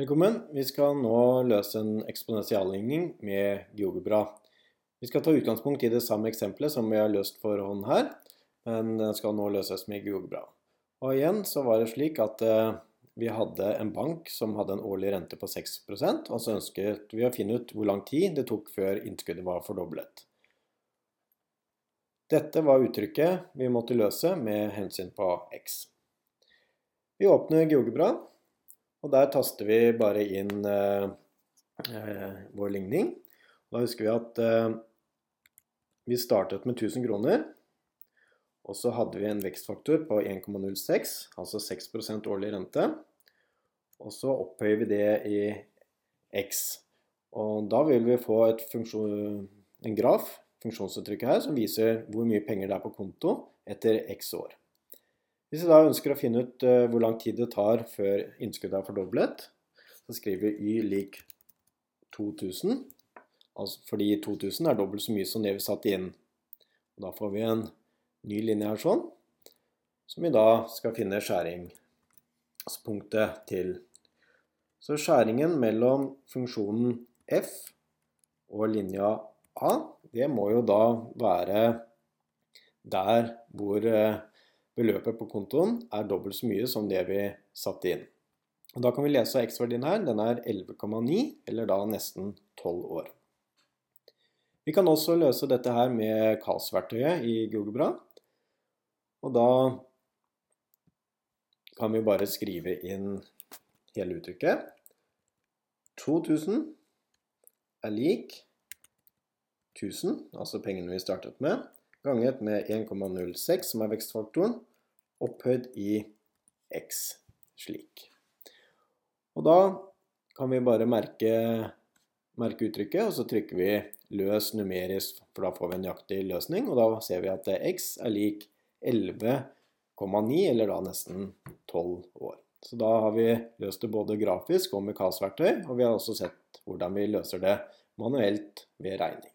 Velkommen. Vi skal nå løse en eksponentialligning med GeoGebra. Vi skal ta utgangspunkt i det samme eksempelet som vi har løst for hånd her, men den skal nå løses med GeoGebra. Og igjen så var det slik at eh, vi hadde en bank som hadde en årlig rente på 6% og så ønsket vi å finne ut hvor lang tid det tok før innskuddet var fordoblet. Dette var uttrykket vi måtte løse med hensyn på x. Vi åpner GeoGebra og der taster vi bare inn eh, eh, vår ligning. Da husker vi at eh, vi startet med 1000 kroner. Og så hadde vi en vekstfaktor på 1,06, altså 6% årlig rente. Og så opphøyer vi det i x. Og da vil vi få en graf, funksjonsuttrykket her, som viser hvor mye penger det er på konto etter x år. Hvis vi da ønsker å finne ut uh, hvor lang tid det tar før innskuddet er fordoblet, så skriver vi y lik 2000, altså fordi 2000 er dobbelt så mye som det vi satte inn. Og da får vi en ny linje her sånn, som vi da skal finne skjæringspunktet til. Så skjæringen mellom funksjonen f og linja a, det må jo da være der hvor uh, beløpet på kontoen er dobbelt så mye som det vi satte inn. Og da kan vi lese x-verdien her. Den er 11,9, eller da nesten 12 år. Vi kan også løse dette her med KAS-verktøyet i GeoGebra. Og da kan vi bare skrive inn hele uttrykket. 2000 er lik 1000, altså pengene vi startet med, ganget med 1,06, som er vekstfaktoren, opphøyd i x, slik. Og da kan vi bare merke, merke uttrykket, og så trykker vi løs numerisk, for da får vi en nøyaktig løsning. Og da ser vi at x er lik 11,9, eller da nesten 12 år. Så da har vi løst det både grafisk og med KAS-verktøy, og vi har også sett hvordan vi løser det manuelt ved regning.